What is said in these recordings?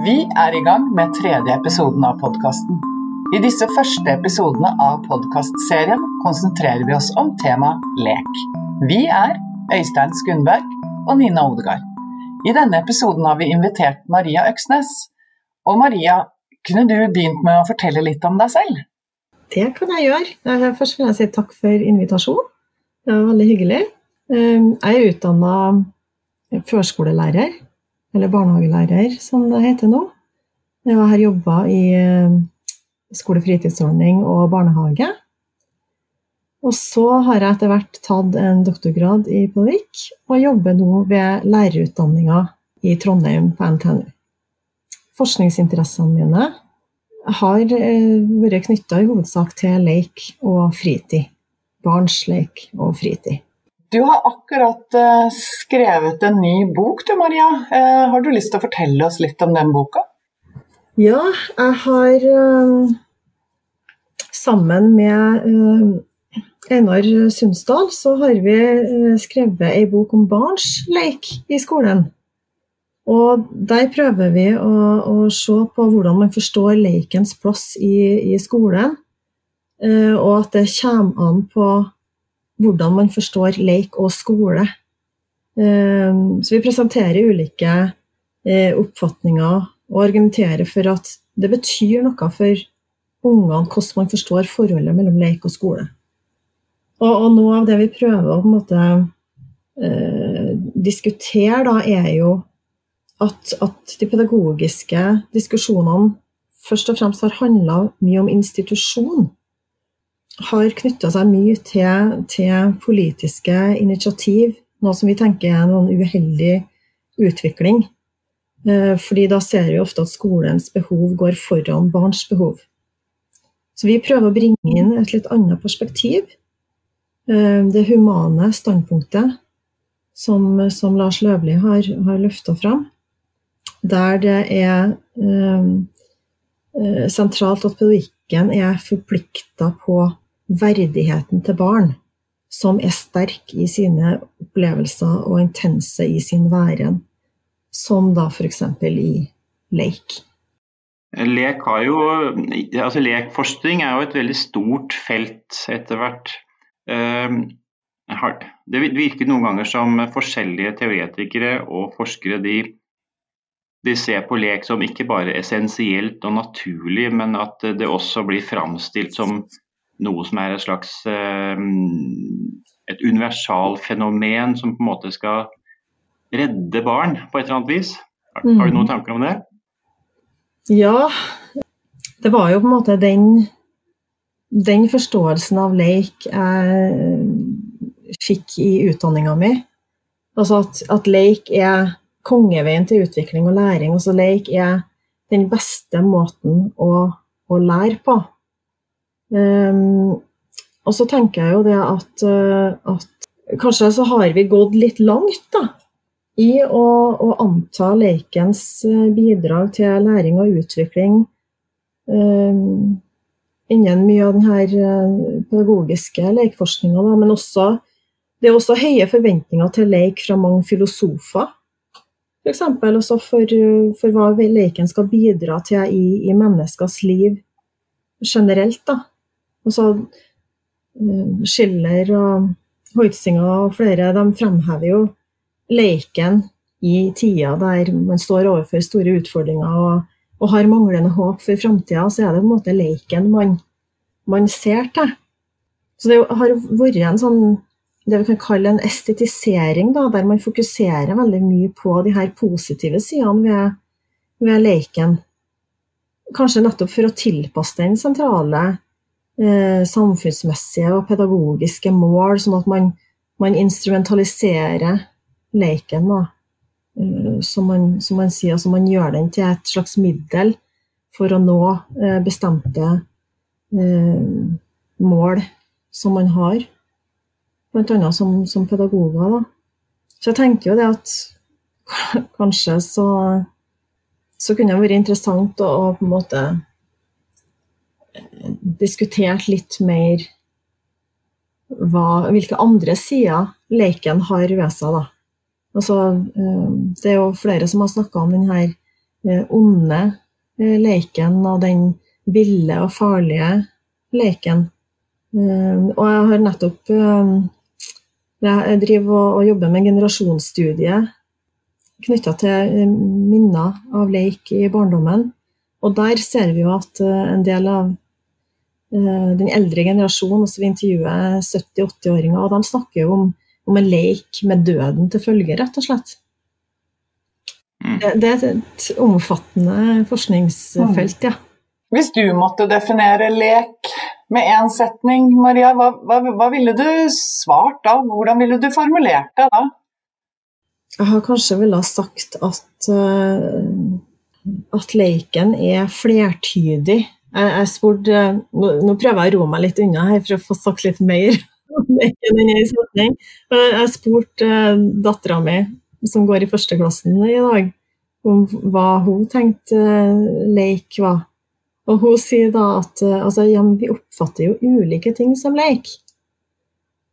Vi er i gang med tredje episoden av podkasten. I disse første episodene av podkastserien konsentrerer vi oss om temaet lek. Vi er Øystein Skundberg og Nina Odegaard. I denne episoden har vi invitert Maria Øksnes. Og Maria, kunne du begynt med å fortelle litt om deg selv? Det kan jeg gjøre. Først vil jeg si takk for invitasjonen. Det var veldig hyggelig. Ehm, jeg er utdanna førskolelærer eller barnehagelærer, som det heter nå. Jeg har jobba i skolefritidsordning skole-fritidsordning og barnehage. Og så har jeg etter hvert tatt en doktorgrad i pedagogikk, og jobber nå ved lærerutdanninga i Trondheim på NTNU. Forskningsinteressene mine har eh, vært knytta i hovedsak til leik og fritid. Barns lek og fritid. Du har akkurat uh, skrevet en ny bok du, Maria. Uh, har du lyst til å fortelle oss litt om den boka? Ja, jeg har uh, sammen med Einar Sundsdal så har vi skrevet ei bok om barns leik i skolen. Og der prøver vi å, å se på hvordan man forstår leikens plass i, i skolen. Og at det kommer an på hvordan man forstår leik og skole. Ehm, så vi presenterer ulike eh, oppfatninger og argumenterer for at det betyr noe for ungene hvordan man forstår forholdet mellom leik og skole. Og, og noe av det vi prøver å måte eh, diskutere, da, er jo at, at, de pedagogiske diskusjonene først og fremst har handla mye om institusjon har knytta seg mye til, til, politiske initiativ, noe som vi tenker er en uheldig utvikling. Eh, fordi da ser vi ofte at skolens behov går foran barns behov. Så vi prøver å bringe inn et litt annet perspektiv. Eh, det humane standpunktet som, som Lars Løvli har, har løfta fram. Der det er eh, eh sentralt at pedagogikken er forplikta på verdigheten til barn, som er sterk i sine opplevelser og intense i sin væren, som da f.eks. i leik. Lek jo, altså lekforskning er jo et veldig stort felt etter hvert. Ehm, det virker noen ganger som forskjellige teoretikere og forskere de, de ser på lek som ikke bare essensielt og naturlig, men at det også blir framstilt som noe som er et slags eh, et universalfenomen som på en måte skal redde barn på et eller annet vis. Har, har du noen mm. tanker om det? Ja, det var jo på en måte den, den forståelsen av leik jeg fikk i utdanninga mi. Altså at, at leik er kongeveien til utvikling og læring. Altså leik er den beste måten å, å lære på. Um, og så tenker jeg jo det at, uh, at kanskje så har vi gått litt langt da, i å, å anta lekens eh, bidrag til læring og utvikling um, innen mye av denne eh, pedagogiske lekeforskninga. Men også, det er også høye forventninger til lek fra mange filosofer. F.eks. også for, for hva leken skal bidra til i, i menneskers liv generelt. da. Altså, Schiller og Hoitzinger og flere de fremhever jo leken i tida der man står overfor store utfordringer og, og har manglende håp for framtida, så er det på en måte leken man, man ser til. Så det har vært en sånn det vi kan kalle en estetisering, da, der man fokuserer veldig mye på de her positive sidene ved, ved leken. Kanskje nettopp for å tilpasse den sentrale eh, samfunnsmessige og pedagogiske mål, sånn at man, man instrumentaliserer leken, da. Eh, som, man, som man sier, altså man gjør den til et slags middel for å nå eh, bestemte eh, mål som man har, bl.a. Som, som pedagoger. Da. Så jeg tenker jo det at kanskje så, så kunne det vært interessant å, på en måte diskutert litt mer hva, hvilke andre sider leken har ved seg. Da. Altså, eh, det er jo flere som har snakka om denne eh, onde eh, leken og den ville og farlige leken. Og jeg har nettopp Jeg driver og, jobber med generasjonsstudie knytta til minner av leik i barndommen. Og der ser vi jo at eh, en del av eh, den eldre generasjonen, altså vi intervjuer 70-80-åringer, og de snakker jo om, om, en leik med døden til følge, rett og slett. Mm. Det, det er et omfattende forskningsfelt, ja. Hvis du måtte definere lek med én setning, Maria, hva, hva, hva, ville du svart da? Hvordan ville du formulert det da? Jeg har kanskje ville ha sagt at, uh, at leiken er flertydig. Jeg, jeg spurte, nå, nå, prøver jeg å roe meg litt unna her for å få sagt litt mer setning. Jeg spurte uh, dattera mi, som går i førsteklassen i dag, om hva hun tenkte uh, leik var. Og hun sier da at altså, ja, vi oppfatter jo ulike ting som leik.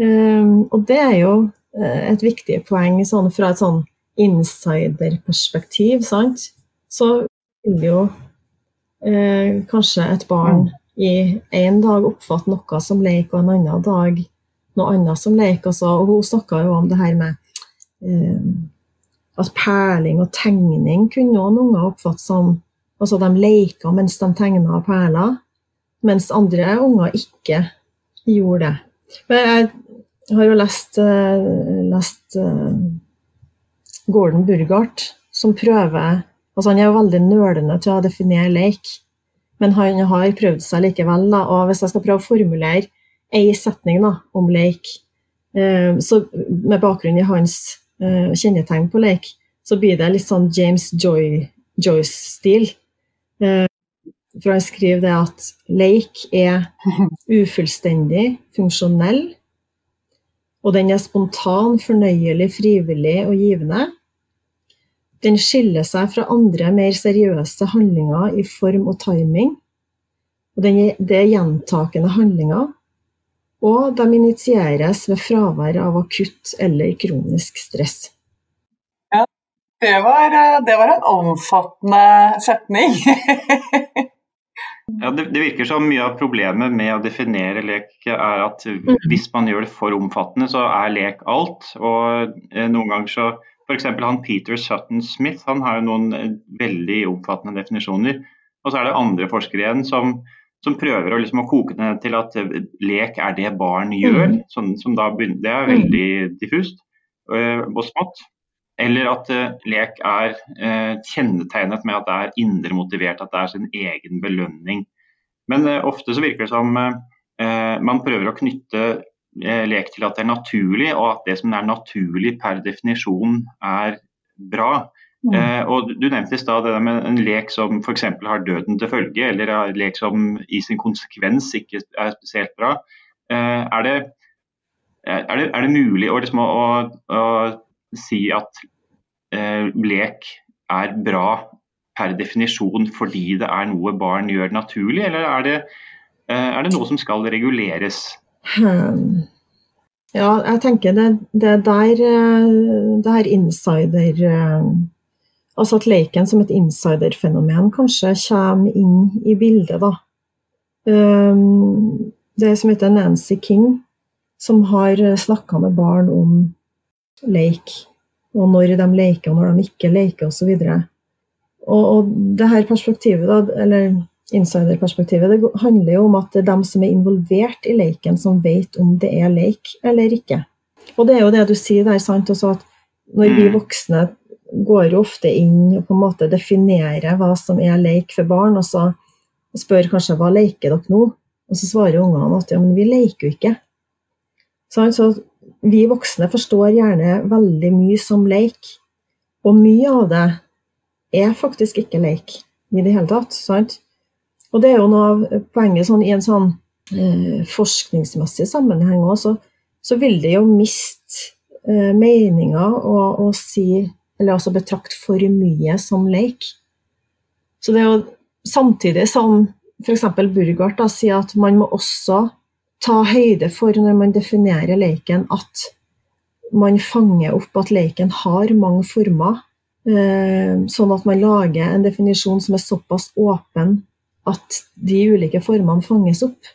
Um, og det er jo Eh, et viktig poeng sånn, fra et sånn insiderperspektiv, sant? Så vil jo eh, kanskje et barn mm. i en dag oppfatte noe som lek, og en annen dag noe annet som lek. Og, og hun snakka jo om det her med eh, at perling og tegning kunne noen unger oppfatte som Altså de leka mens de tegna perler, mens andre unger ikke gjorde det. Men jeg har jo lest, uh, lest uh, Gordon Burghardt, som prøver altså Han er jo veldig nølende til å definere leik, men han har prøvd seg likevel. Da, og Hvis jeg skal prøve å formulere ei setning da, om leik, eh, så med bakgrunn i hans kjennetegn på leik, så blir det litt sånn James Joy, Joyce-stil. For han skriver det at leik er ufullstendig, funksjonell, og den er spontan, fornøyelig, frivillig og givende. Den skiller seg fra andre, mer seriøse handlinger i form og timing. Og det er gjentakende handlinger. Og de initieres ved fravær av akutt eller kronisk stress. Ja, det var, det var en omfattende setning. Ja, det, det, virker som mye av problemet med å definere lek er at mm. hvis man gjør det for omfattende, så er lek alt. Og eh, noen ganger så F.eks. han Peter Sutton Smith han har jo noen eh, veldig omfattende definisjoner. Og så er det andre forskere igjen som, som prøver å, liksom, å koke ned til at eh, lek er det barn gjør. Mm. Som, som da det er veldig diffust øh, og smått. Eller at uh, lek er uh, kjennetegnet med at det er indre motivert, at det er sin egen belønning. Men uh, ofte så virker det som man prøver å knytte lek til at det er naturlig, og at det som er naturlig per definisjon er bra. Mm. og Du nevnte i stad en lek som f.eks. har døden til følge, eller en lek som i sin konsekvens ikke er spesielt bra. er, det, er, det, er det mulig å, liksom, å, å si at eh, lek er bra per definisjon fordi det er noe barn gjør naturlig, eller er det, eh, er det noe som skal reguleres? Hmm. Ja, jeg tenker det, det der eh, det her insider eh, Altså at leken som et insiderfenomen kanskje kommer inn i bildet, da. Um, det som heter Nancy King, som har snakka med barn om leik. Og når de leker, og når de ikke leker, osv. Og, og, og det her perspektivet, da, eller insiderperspektivet, det handler jo om at det er dem som er involvert i leiken, som vet om det er leik eller ikke. Og det er jo det du sier der, sant, også at når vi mm. voksne går jo ofte inn og på en måte definerer hva som er leik for barn, og så spør kanskje hva leker dere nå? Og så svarer ungene at ja, men vi leker jo ikke. Så vi voksne forstår gjerne veldig mye som leik, og mye av det er faktisk ikke leik i det hele tatt. sant? Og det er jo noe av poenget sånn, i en sånn eh, forskningsmessig sammenheng òg, så, så, vil det jo miste eh, meninga å, si Eller altså betrakte for mye som leik. Så det er jo samtidig som f.eks. Burghardt sier at man må også ta høyde for når man definerer leiken, at man fanger opp at leiken har mange former, Eh, sånn at man lager en definisjon som er såpass åpen at de ulike formene fanges opp.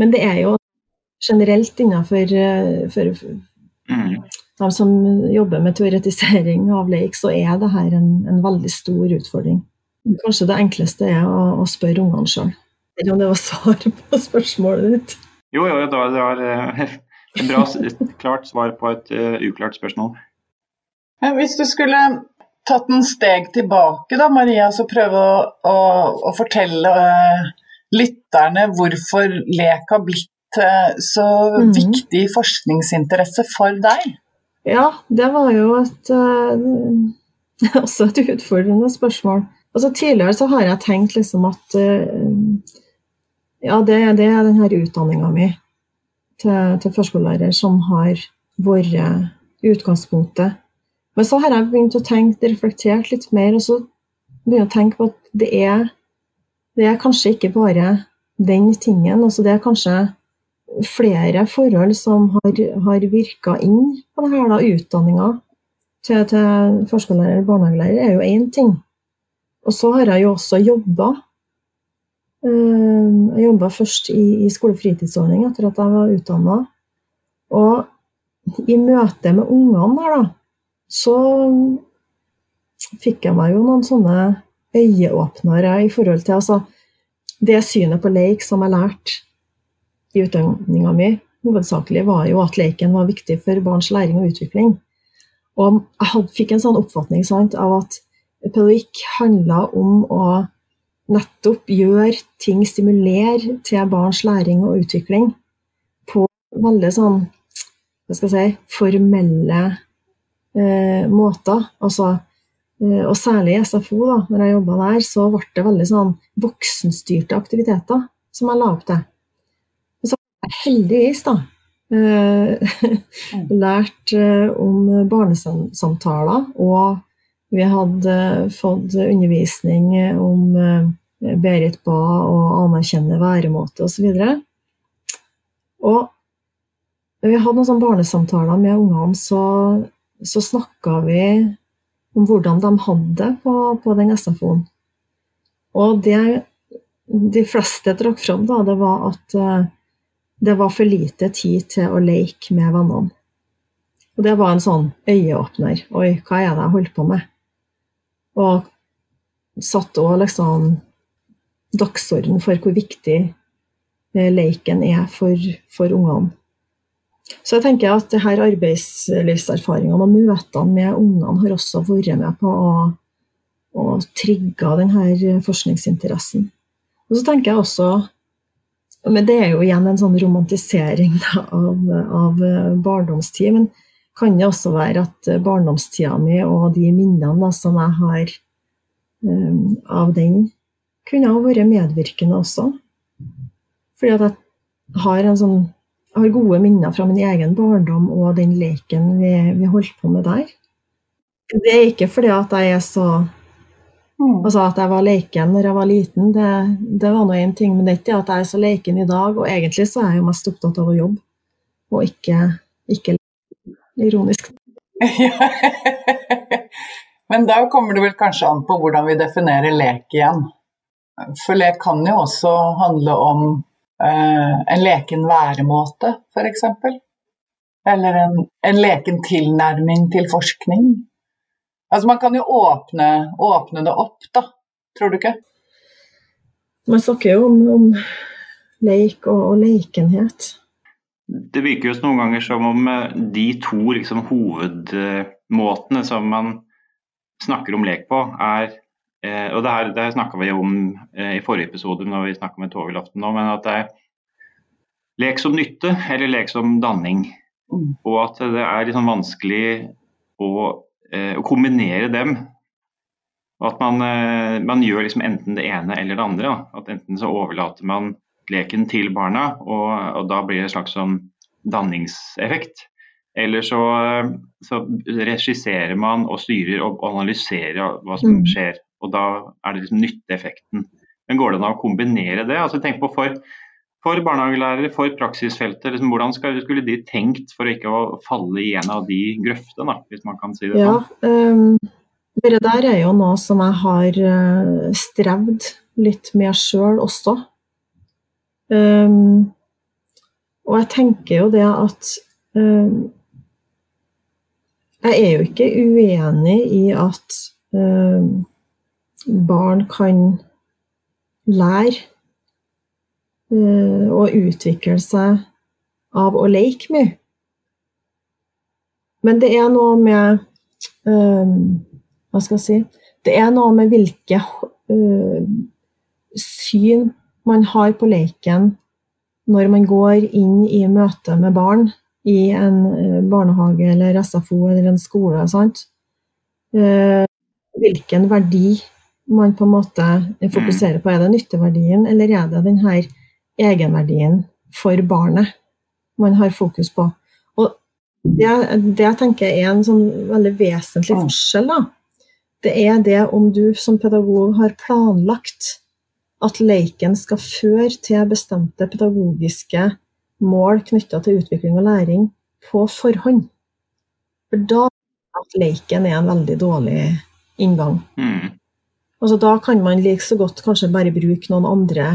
Men det er jo generelt innenfor eh, for, mm. de som jobber med teoretisering av leik, så er det her en, en veldig stor utfordring. Kanskje det enkleste er å, å spørre ungene sjøl. Eller om det var svar på spørsmålet ditt? Jo, jo, det var, det var et bra, klart svar på et uh, uklart spørsmål. Hvis du skulle tatt en steg tilbake, da, Maria, så prøve å, å, å fortelle uh, lytterne hvorfor lek har blitt så mm. viktig forskningsinteresse for deg? Ja, det var jo et, også et utfordrende spørsmål. Altså, tidligere så har jeg tenkt liksom at ja, det, det er denne utdanninga mi til, til førskolelærer som har vært utgangspunktet. Men så har jeg begynt å tenke, reflektert litt mer, og så jeg å tenke på at det er, det er kanskje ikke bare den tingen. Altså det er kanskje flere forhold som har, har virka inn på det her. da, Utdanninga til, til førskolelærer eller barnehagelærer er jo én ting. Og så har jeg jo også jobba Eh, jeg jobba først i, i skolefritidsordning etter at jeg var utdanna. Og i møte med ungene der, da, så fikk jeg meg jo noen sånne øyeåpnere i forhold til altså, det synet på leik som jeg lærte i utdanninga mi, hovedsakelig var jo at leiken var viktig for barns læring og utvikling. Og jeg hadde, fikk en sånn oppfatning sant, av at pedagogikk handla om å nettopp gjøre ting, stimulere til barns læring og utvikling på veldig sånn hva skal jeg si, formelle eh, måter. Altså, eh, og særlig i SFO, da når jeg jobba der, så ble det veldig sånn voksenstyrte aktiviteter som jeg la opp til. Så heldigvis da eh, lært eh, om barnesamtaler, og vi hadde fått undervisning om eh, Berit ba og anerkjenne væremåte osv. Og, og vi hadde noen sånne barnesamtaler med ungene, så, så snakka vi om hvordan de hadde det på, på den SFO-en. Og det de fleste trakk fram, da, det var at uh, det var for lite tid til å leke med vennene. Og det var en sånn øyeåpner. Oi, hva er det jeg holder på med? Og satt òg liksom dagsorden for hvor viktig leken leiken er for, for ungene. Så jeg tenker at det her arbeidslivserfaringene og møtene med ungene har også vært med på å, å trigge denne forskningsinteressen. Og så tenker jeg også men Det er jo igjen en sånn romantisering av, av barndomstid. Men kan det også være at barndomstida mi og de minnene som jeg har um, av den, kunne ha vært medvirkende også. Fordi at jeg har, en sånn, har gode minner fra min egen barndom og den leken vi, vi, holdt på med der. Det er ikke fordi at jeg er så mm. Altså at jeg var leken når jeg var liten, det, det var nå én ting. Men det er ikke at jeg er så leken i dag. Og egentlig så er jeg jo mest opptatt av å jobbe, og ikke, ikke ironisk. Men da kommer det vel kanskje an på hvordan vi definerer lek igjen. For lek kan jo også handle om en leken væremåte, f.eks. Eller en, en, leken tilnærming til forskning. Altså Man kan jo åpne, åpne det opp, da. Tror du ikke? Man snakker jo om, om leik og, og, lekenhet. Det virker jo noen ganger som om eh, de to liksom, hovedmåtene som man snakker om lek på, er Eh, og Det her, det her snakka vi om eh, i forrige episode når vi snakka med Togelaften nå, men at det er lek som nytte eller lek som danning. Mm. Og at det er liksom vanskelig å, eh, å, kombinere dem. Og at man, eh, man, gjør liksom enten det ene eller det andre. Da. At Enten så overlater man leken til barna, og, og da blir det en slags sånn danningseffekt. Eller så, eh, så regisserer man og styrer og analyserer hva som mm. skjer og da er det liksom nytteeffekten. Men går det an å kombinere det? Altså tenk på For, for barnehagelærere, for praksisfeltet, liksom, hvordan skal, skulle de tenkt for ikke å falle i en av de grøftene, hvis man kan si det ja, sånn? Um, Det der er jo noe som jeg har uh, strevd litt med sjøl også. Um, og jeg tenker jo det at um, Jeg er jo ikke uenig i at um, barn kan lære uh, og utvikle seg av å leke mye. Men det er noe med um, Hva skal jeg si Det er noe med hvilke uh, syn man har på leken når man går inn i møte med barn i en barnehage eller SFO eller en skole. Sant? Hvilken verdi man på en måte fokuserer på. Er det nytteverdien, eller er det denne egenverdien for barnet man har fokus på? Det, det jeg tenker er en sånn veldig vesentlig forskjell, da, det er det om du som pedagog har planlagt at leiken skal føre til bestemte pedagogiske mål knytta til utvikling og læring på forhånd. For da at leiken er en veldig dårlig inngang. Mm. Altså, da kan man like så godt kanskje bare bruke noen andre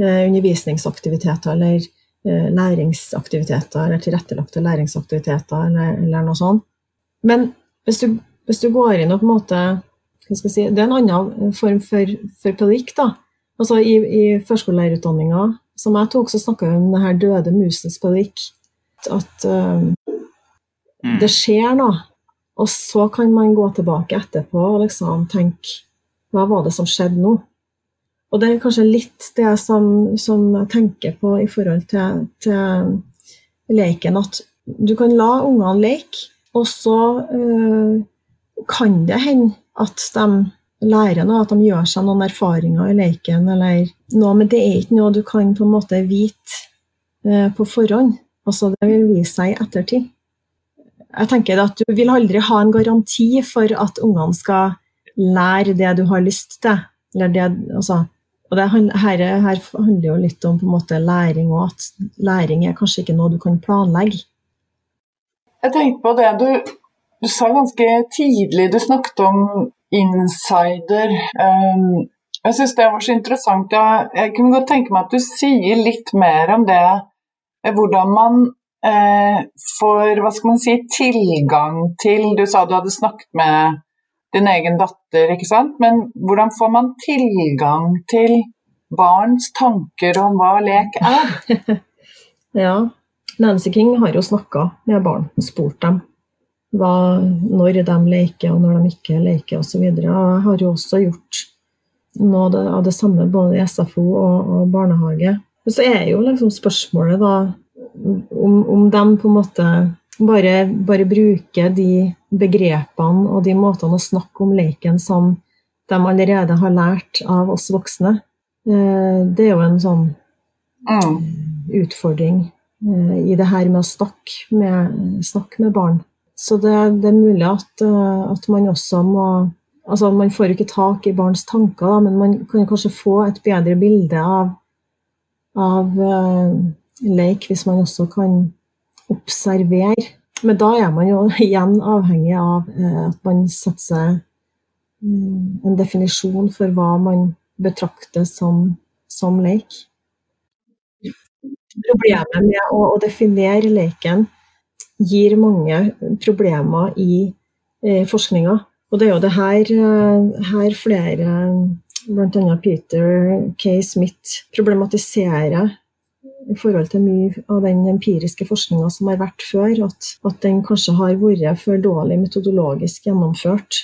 eh, undervisningsaktiviteter eller Eh, læringsaktiviteter eller tilrettelagte læringsaktiviteter eller, eller noe sånt. Men hvis du, hvis du, går inn og på en måte si, Det er en annen form for, for pedagogikk. da. Altså I, i førskolelærerutdanninga som jeg tok, så snakka vi om det her døde musens pedagogikk. At um, det skjer noe, og så kan man gå tilbake etterpå og liksom tenke Hva var det som skjedde nå? Og det er kanskje litt det som, som jeg tenker på i forhold til, til, leken, at du kan la ungene leke, og så øh, kan det hende at de lærer noe, at de gjør seg noen erfaringer i leken, eller noe, men det er ikke noe du kan på en måte vite øh, på forhånd. Altså, det vil vise seg i ettertid. Jeg tenker at Du vil aldri ha en garanti for at ungene skal lære det du har lyst til. det, altså, og det, her, her, handler jo litt om måte læring, og at læring er kanskje ikke noe du kan planlegge. Jeg tenkte på det du, du sa ganske tidlig, du snakket om insider. Um, jeg syns det var så interessant. Jeg, jeg, kunne godt tenke meg at du sier litt mer om det. Hvordan man eh, får hva skal man si, tilgang til Du sa du hadde snakket med din egen datter, ikke sant. Men hvordan får man tilgang til barns tanker om hva lek er? ja, Nancy King har jo snakka med barn spurt dem hva, når de leker og når de ikke leker osv. Jeg har jo også gjort noe av det samme både i SFO og, og barnehage. Så er jo liksom spørsmålet da om, om de på en måte bare, bare bruke de begrepene og de måtene å snakke om leken som de allerede har lært av oss voksne. Eh, det er jo en sånn mm. utfordring eh, i det her med å snakke med, snakke med barn. Så det, det, er mulig at, eh, at, man også må Altså, man får jo ikke tak i barns tanker, da, men man kan kanskje få et bedre bilde av, av uh, leik hvis man også kan observere. Men da er man jo igjen avhengig av eh, at man setter seg mm, en definisjon for hva man betrakter som, som leik. Problemet med å, definere leken gir mange problemer i eh, forskninga. Og det er jo det her, eh, her flere, bl.a. Peter K. Smith, problematiserer i forhold til mye av den empiriske forskninga som har vært før, at, at, den kanskje har vært for dårlig metodologisk gjennomført.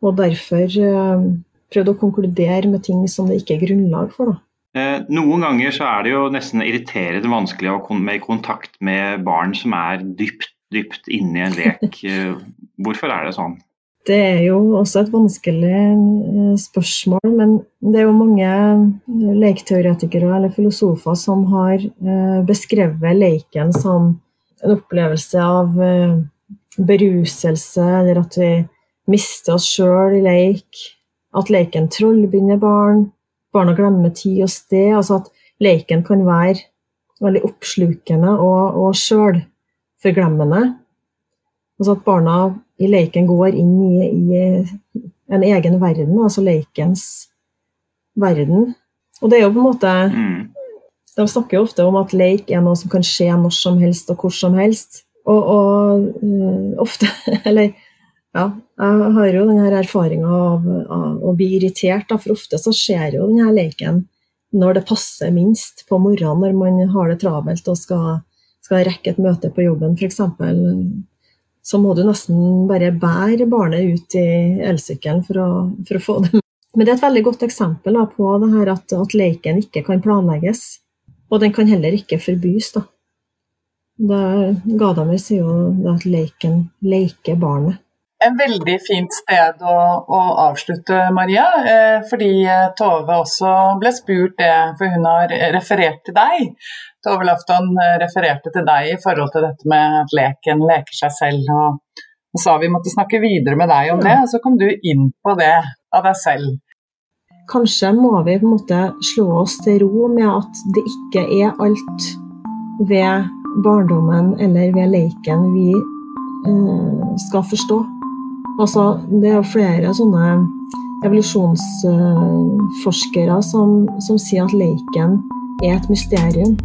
Og derfor eh, prøvd å konkludere med ting som det ikke er grunnlag for. Eh, noen ganger så er det jo nesten irriterende vanskelig å komme i kontakt med barn som er dypt, dypt inne i en lek. Eh, hvorfor er det sånn? Det er jo også et vanskelig eh, spørsmål, men det er jo mange eh, lekteoretikere eller filosofer som har eh, beskrevet leken som en opplevelse av beruselse, eller at vi mister oss sjøl i leik. At leken trollbinder barn. Barna glemmer tid og sted. Altså at leken kan være veldig oppslukende og, og sjølforglemmende. Altså at barna i leken går inn i, i, en egen verden, altså lekens verden. Og det er jo på en måte mm. De snakker jo ofte om at lek er noe som kan skje når som helst og hvor som helst. Og, og uh, ofte Eller ja, jeg har jo denne erfaringa av, av, å bli irritert, da, for ofte så skjer jo denne leken når det passer minst på morgenen, når man har det travelt og skal, skal rekke et møte på jobben f.eks så må du nesten bare bære barnet ut i elsykkelen for, for, å få det med. Men det er et veldig godt eksempel da, på det her at, at, leken ikke kan planlegges. Og den kan heller ikke forbys. da. Gadamer sier jo at leken leker barnet. En veldig fint sted å, å avslutte, Maria. Eh, fordi Tove også ble spurt det, for hun har referert til deg. Tove Lafton eh, refererte til deg i forhold til dette med at leken leker seg selv. og, og sa vi måtte snakke videre med deg om det, og så kom du inn på det av deg selv. Kanskje må vi på en måte slå oss til ro med at det ikke er alt ved barndommen eller ved leken vi øh, skal forstå. Altså, det er flere sånne evolusjonsforskere som, som sier at leken er et mysterium.